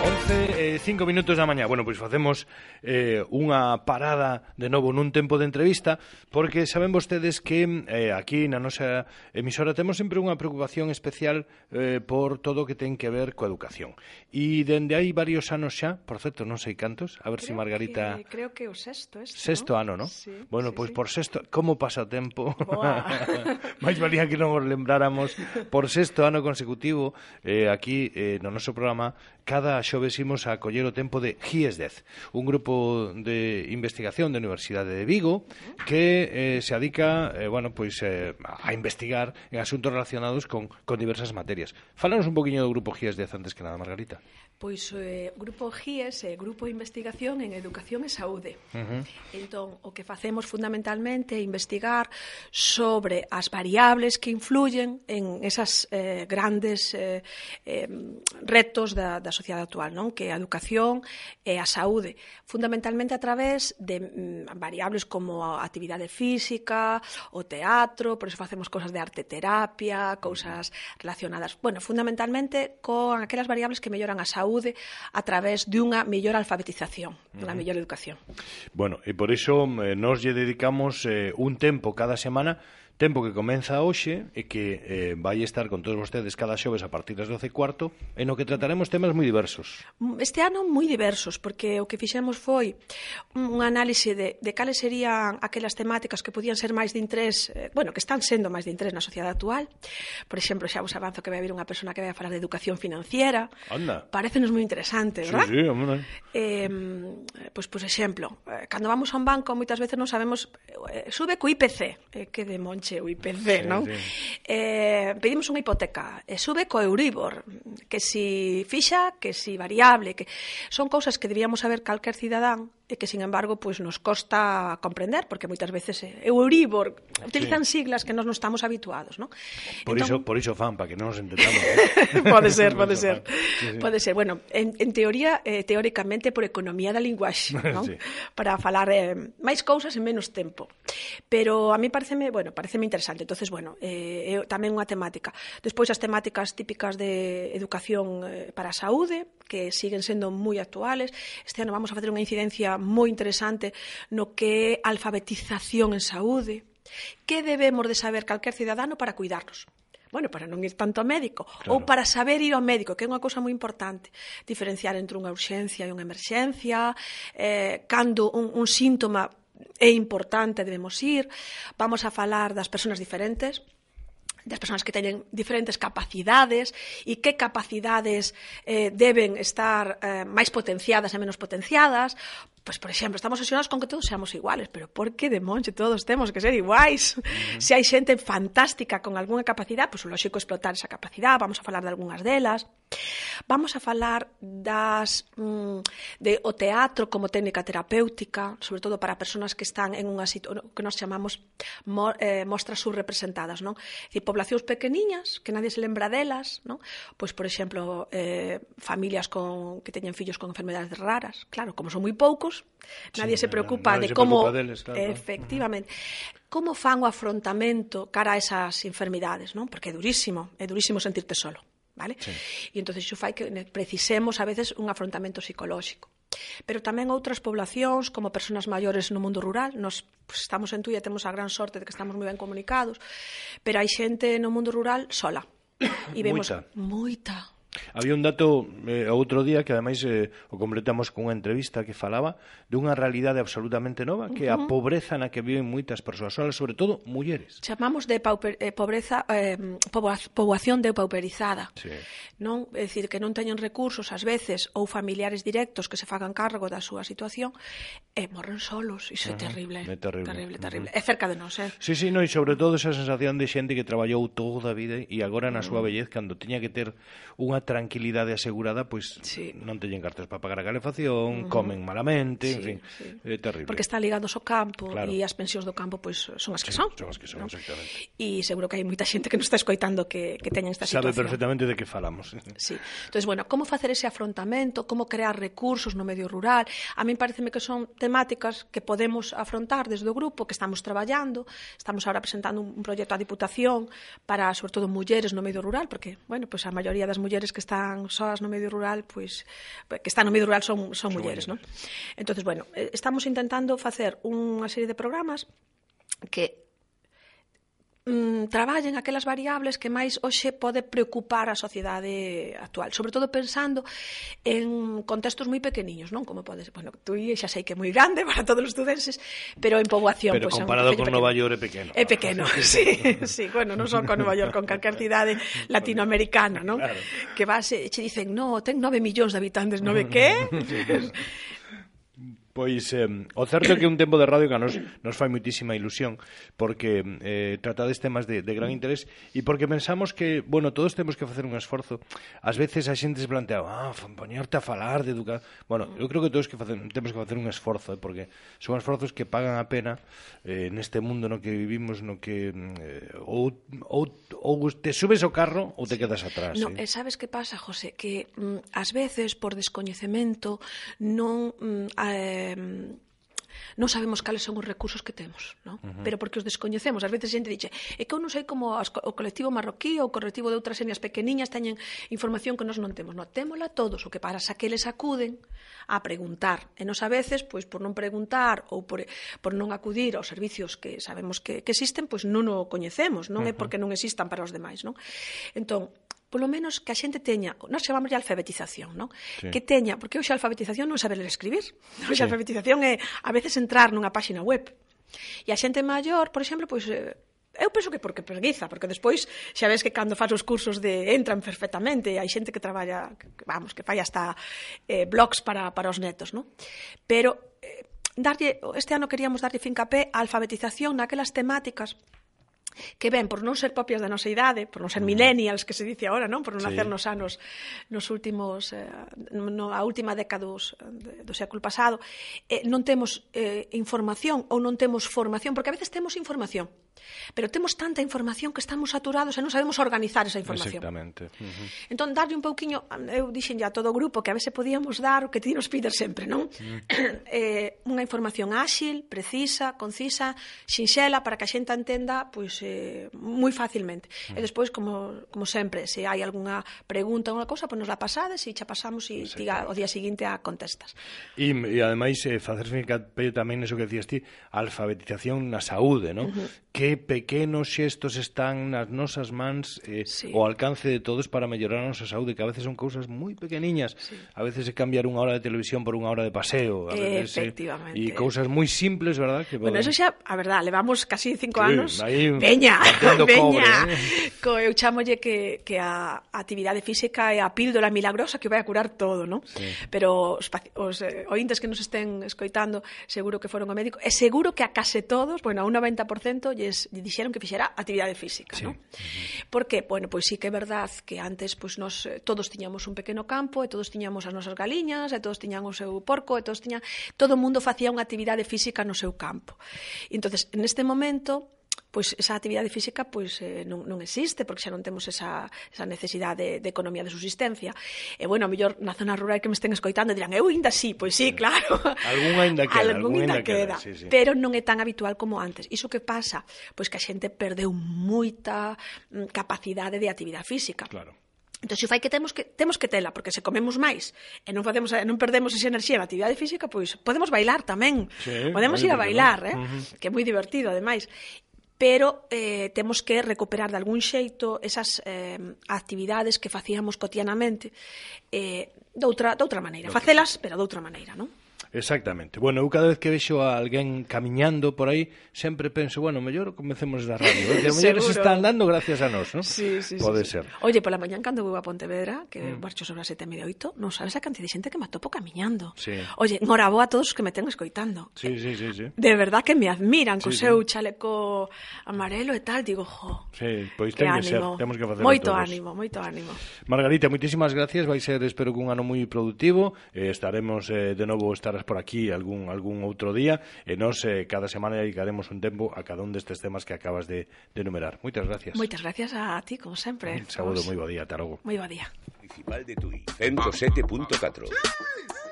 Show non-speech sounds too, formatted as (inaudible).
11 e 5 minutos da mañá. Bueno, pois facemos eh, unha parada de novo nun tempo de entrevista porque saben vostedes que eh, aquí na nosa emisora temos sempre unha preocupación especial eh, por todo o que ten que ver coa educación. E dende hai varios anos xa, por certo, non sei cantos, a ver creo se si Margarita... Que, creo que o sexto este, Sexto ¿no? ano, non? Sí, bueno, sí, pois sí. por sexto... Como pasa o tempo? (laughs) Máis valía que non os lembráramos. Por sexto ano consecutivo, eh, aquí eh, no noso programa, cada xoves imos a coller o tempo de GIES 10, un grupo de investigación da Universidade de Vigo que eh, se adica, eh, bueno, pois eh, a investigar en asuntos relacionados con, con diversas materias. Falanos un poquinho do grupo GIES 10 antes que nada, Margarita. Pois eh, Grupo GIES é eh, Grupo de Investigación en Educación e Saúde. Uh -huh. Entón, o que facemos fundamentalmente é investigar sobre as variables que influyen en esas eh, grandes eh, eh, retos da, da sociedade actual, non? que é a educación e a saúde, fundamentalmente a través de mm, variables como a actividade física, o teatro, por iso facemos cosas de arte terapia, cousas relacionadas, bueno, fundamentalmente con aquelas variables que melloran a saúde saúde a través dunha mellor alfabetización, dunha uh -huh. mellor educación. Bueno, e por iso eh, nos lle dedicamos eh, un tempo cada semana Tempo que comeza hoxe e que eh, vai estar con todos vostedes cada xoves a partir das 12 e cuarto en no que trataremos temas moi diversos. Mm, este ano moi diversos, porque o que fixemos foi un análise de, de cales serían aquelas temáticas que podían ser máis de interés, eh, bueno, que están sendo máis de interés na sociedade actual. Por exemplo, xa vos avanzo que vai haber unha persona que vai a falar de educación financiera. Anda. Parecenos moi interesante, sí, verdad? Sí, sí, hombre. Eh, pois, pues, por exemplo, eh, cando vamos a un banco moitas veces non sabemos eh, sube co IPC, eh, que de monche bache o IPC, sí, non? Sí. Eh, pedimos unha hipoteca, e sube co Euribor, que si fixa, que si variable, que son cousas que debíamos saber calquer cidadán e que, sin embargo, pois nos costa comprender, porque moitas veces eh, é Euribor, utilizan sí. siglas que nós non estamos habituados, non? Por entón, iso, por iso fan, para que non nos entendamos. Eh. (laughs) pode ser, pode (laughs) ser. Sí, sí. Pode ser, bueno, en, en teoría, eh, teóricamente, por economía da linguaxe, (laughs) non? sí. Para falar eh, máis cousas en menos tempo. Pero a mí pareceme, bueno, pareceme interesante. Entonces, bueno, eh, é tamén unha temática. Despois as temáticas típicas de educación eh, para a saúde, que siguen sendo moi actuales. Este ano vamos a facer unha incidencia moi interesante no que é alfabetización en saúde. Que debemos de saber calquer cidadano para cuidarnos? bueno, para non ir tanto ao médico, claro. ou para saber ir ao médico, que é unha cousa moi importante, diferenciar entre unha urxencia e unha emerxencia, eh, cando un, un síntoma é importante debemos ir, vamos a falar das persoas diferentes, das persoas que teñen diferentes capacidades e que capacidades eh, deben estar eh, máis potenciadas e menos potenciadas. Pois, por exemplo, estamos obsesionados con que todos seamos iguales, pero por que de monche todos temos que ser iguais? Uh -huh. Se hai xente fantástica con algunha capacidade, pois o lógico explotar esa capacidade, vamos a falar de algunhas delas. Vamos a falar das mm, de o teatro como técnica terapéutica, sobre todo para persoas que están en unha situación que nós chamamos mo, eh, mostras subrepresentadas, non? E poblacións pequeniñas que nadie se lembra delas, non? Pois por exemplo, eh, familias con que teñen fillos con enfermedades raras, claro, como son moi poucos, nadie sí, se preocupa nadie de se como preocupa deles, claro. efectivamente. Uh -huh como fan o afrontamento cara a esas enfermidades, non? Porque é durísimo, é durísimo sentirte solo vale? Sí. E entonces iso fai que precisemos a veces un afrontamento psicolóxico. Pero tamén outras poblacións, como persoas maiores no mundo rural, nos pues, estamos en Tuya, temos a gran sorte de que estamos moi ben comunicados, pero hai xente no mundo rural sola. (coughs) E vemos moita, moita Había un dato eh, outro día que ademais eh, o completamos cunha entrevista que falaba dunha realidade absolutamente nova que é uh -huh. a pobreza na que viven moitas persoas solas, sobre todo mulleres. Chamamos de pauper, eh, pobreza eh, poboación depauperizada. Sí. Non, é dicir que non teñen recursos ás veces ou familiares directos que se fagan cargo da súa situación e morren solos, iso uh -huh. é terrible. É terrible, terrible, terrible. Uh -huh. É cerca de nós, eh. Sí, sí, no, e sobre todo esa sensación de xente que traballou toda a vida e agora na súa mm. vellez cando tiña que ter unha tranquilidade asegurada, pois sí. non teñen cartas para pagar a calefacción, uh -huh. comen malamente, sí, en fin, sí. é terrible. Porque están ligados ao campo claro. e as pensións do campo pois son as que sí, son. Son as que son, ¿no? exactamente. E seguro que hai moita xente que nos está escoitando que, que teñen esta Sabe situación. Sabe perfectamente de que falamos. Sí. Entonces, bueno, como facer ese afrontamento, como crear recursos no medio rural, a min pareceme que son temáticas que podemos afrontar desde o grupo, que estamos traballando, estamos agora presentando un proxecto á Diputación para, sobre todo, mulleres no medio rural, porque, bueno, pues a maioría das mulleres mulleres que están soas no medio rural, pois que están no medio rural son son, son mulleres, non? Entonces, bueno, eh, estamos intentando facer unha serie de programas que mm, traballen aquelas variables que máis hoxe pode preocupar a sociedade actual, sobre todo pensando en contextos moi pequeniños, non? Como podes, bueno, tú xa sei que é moi grande (laughs) para todos os estudenses, pero en poboación, pero pois, pues, comparado con Nova York é pequeno. É pequeno, (laughs) sí, sí, bueno, non só con Nova York, con calquer cidade latinoamericana, non? Claro. Que vas e che dicen, "No, ten 9 millóns de habitantes, 9 (laughs) que?" Pois eh, o certo é que un tempo de radio que nos, nos fai muitísima ilusión porque eh, tratades temas de, de gran interés e porque pensamos que, bueno, todos temos que facer un esforzo. Ás veces a xente se plantea, ah, poñerte a falar de educar Bueno, eu creo que todos que facen, temos que facer un esforzo, eh, porque son esforzos que pagan a pena eh, neste mundo no que vivimos, no que eh, ou, ou, ou te subes ao carro ou te quedas atrás. No, eh? sabes que pasa, José, que mm, ás veces por descoñecemento non mm, eh, eh, non sabemos cales son os recursos que temos, non? Uh -huh. Pero porque os descoñecemos. Ás veces a xente dixe, é que eu non sei como as, o colectivo marroquí ou o colectivo de outras etnias pequeniñas teñen información que nós non temos. Non, témola todos, o que para xa que les acuden a preguntar. E nos a veces, pois por non preguntar ou por, por non acudir aos servicios que sabemos que, que existen, pois non o coñecemos, non uh -huh. é porque non existan para os demais, non? Entón, polo menos que a xente teña, nós chamamos de alfabetización, non? Sí. Que teña, porque hoxe a alfabetización non é saber escribir. Hoxe sí. a alfabetización é a veces entrar nunha páxina web. E a xente maior, por exemplo, pois eh, Eu penso que porque preguiza, porque despois xa ves que cando faz os cursos de entran perfectamente, hai xente que traballa, que, vamos, que fai hasta eh, blogs para, para os netos, non? Pero eh, darlle, este ano queríamos darlle fincapé a alfabetización naquelas temáticas que ben, por non ser propias da nosa idade, por non ser mm. millennials que se dice agora, non, por non sí. nacer nos anos nos últimos eh, no, a última década dos, do século pasado, eh, non temos eh, información ou non temos formación, porque a veces temos información, Pero temos tanta información que estamos saturados e non sabemos organizar esa información. Exactamente. Uh -huh. Entón, darlle un pouquiño, eu dixen a todo o grupo que a veces podíamos dar o que ti nos pides sempre, non? Uh mm. (clears throat) -huh. eh, unha información áxil, precisa, concisa, sinxela, para que a xente entenda pois, eh, moi facilmente. Uh -huh. E mm. despois, como, como sempre, se hai algunha pregunta ou unha cousa, pois nos la pasades e xa pasamos e diga, o día seguinte a contestas. E, e ademais, eh, facer fincapé tamén eso que decías ti, alfabetización na saúde, non? Uh -huh. Que pequenos xestos están nas nosas mans eh, sí. o alcance de todos para mellorar a nosa saúde, que a veces son cousas moi pequeniñas. Sí. A veces é cambiar unha hora de televisión por unha hora de paseo. A eh, veces, Efectivamente. E cousas moi simples, verdad? Que poden... Bueno, eso xa, a verdad, levamos casi cinco sí, anos. Aí, veña, (laughs) veña. Cobre, eh? Co, eu chamolle que, que a actividade física é a píldora milagrosa que vai a curar todo, non? Sí. Pero os, os eh, ointes que nos estén escoitando seguro que foron ao médico e seguro que a case todos, bueno, a un 90% lle lles dixeron que fixera actividade física, sí. ¿no? Por que? Bueno, pois sí que é verdad que antes pois nós eh, todos tiñamos un pequeno campo e todos tiñamos as nosas galiñas, e todos tiñan o seu porco, e todos tiñan todo o mundo facía unha actividade física no seu campo. E entonces, neste momento pois esa actividade física pois eh, non, non existe porque xa non temos esa, esa necesidade de, de economía de subsistencia. E bueno, a mellor na zona rural que me estén escoitando dirán, eu ainda sí, pois sí, eh, claro. Algún ainda queda, algún, algún ainda queda, queda sí, sí. pero non é tan habitual como antes. Iso que pasa? Pois que a xente perdeu moita mm, capacidade de actividade física. Claro. Entón, se fai que temos que temos que tela, porque se comemos máis e non facemos non perdemos esa enerxía na actividade física, pois podemos bailar tamén. Sí, podemos ir a bailar, eh? Uh -huh. Que é moi divertido ademais pero eh, temos que recuperar de algún xeito esas eh, actividades que facíamos cotianamente eh, doutra, doutra maneira, facelas, pero doutra maneira, non? Exactamente. Bueno, eu cada vez que vexo a alguén camiñando por aí, sempre penso, bueno, mellor comecemos da radio. Porque a mellor se están dando gracias a nós, non? Sí, sí, Pode sí, ser. Sí. Oye, pola mañán cando vou a Pontevedra, que mm. marcho sobre as sete e media oito, non sabes a cantidad de xente que me atopo camiñando. Sí. Oye, enhoraboa a todos os que me ten escoitando. Sí, sí, sí, sí. De verdad que me admiran sí, co seu sí. chaleco amarelo e tal, digo, jo. Sí, pois ten que ser, temos que facer Moito ánimo, moito ánimo. Margarita, moitísimas gracias, vai ser, espero que un ano moi productivo, eh, estaremos eh, de novo estar terás por aquí algún, algún outro día e nos eh, cada semana dedicaremos un tempo a cada un destes temas que acabas de, de enumerar. Moitas gracias. Moitas gracias a, ti, como sempre. Un saúdo, moi bo día, Tarogo. Moi bo día. Municipal de Tui, 107.4.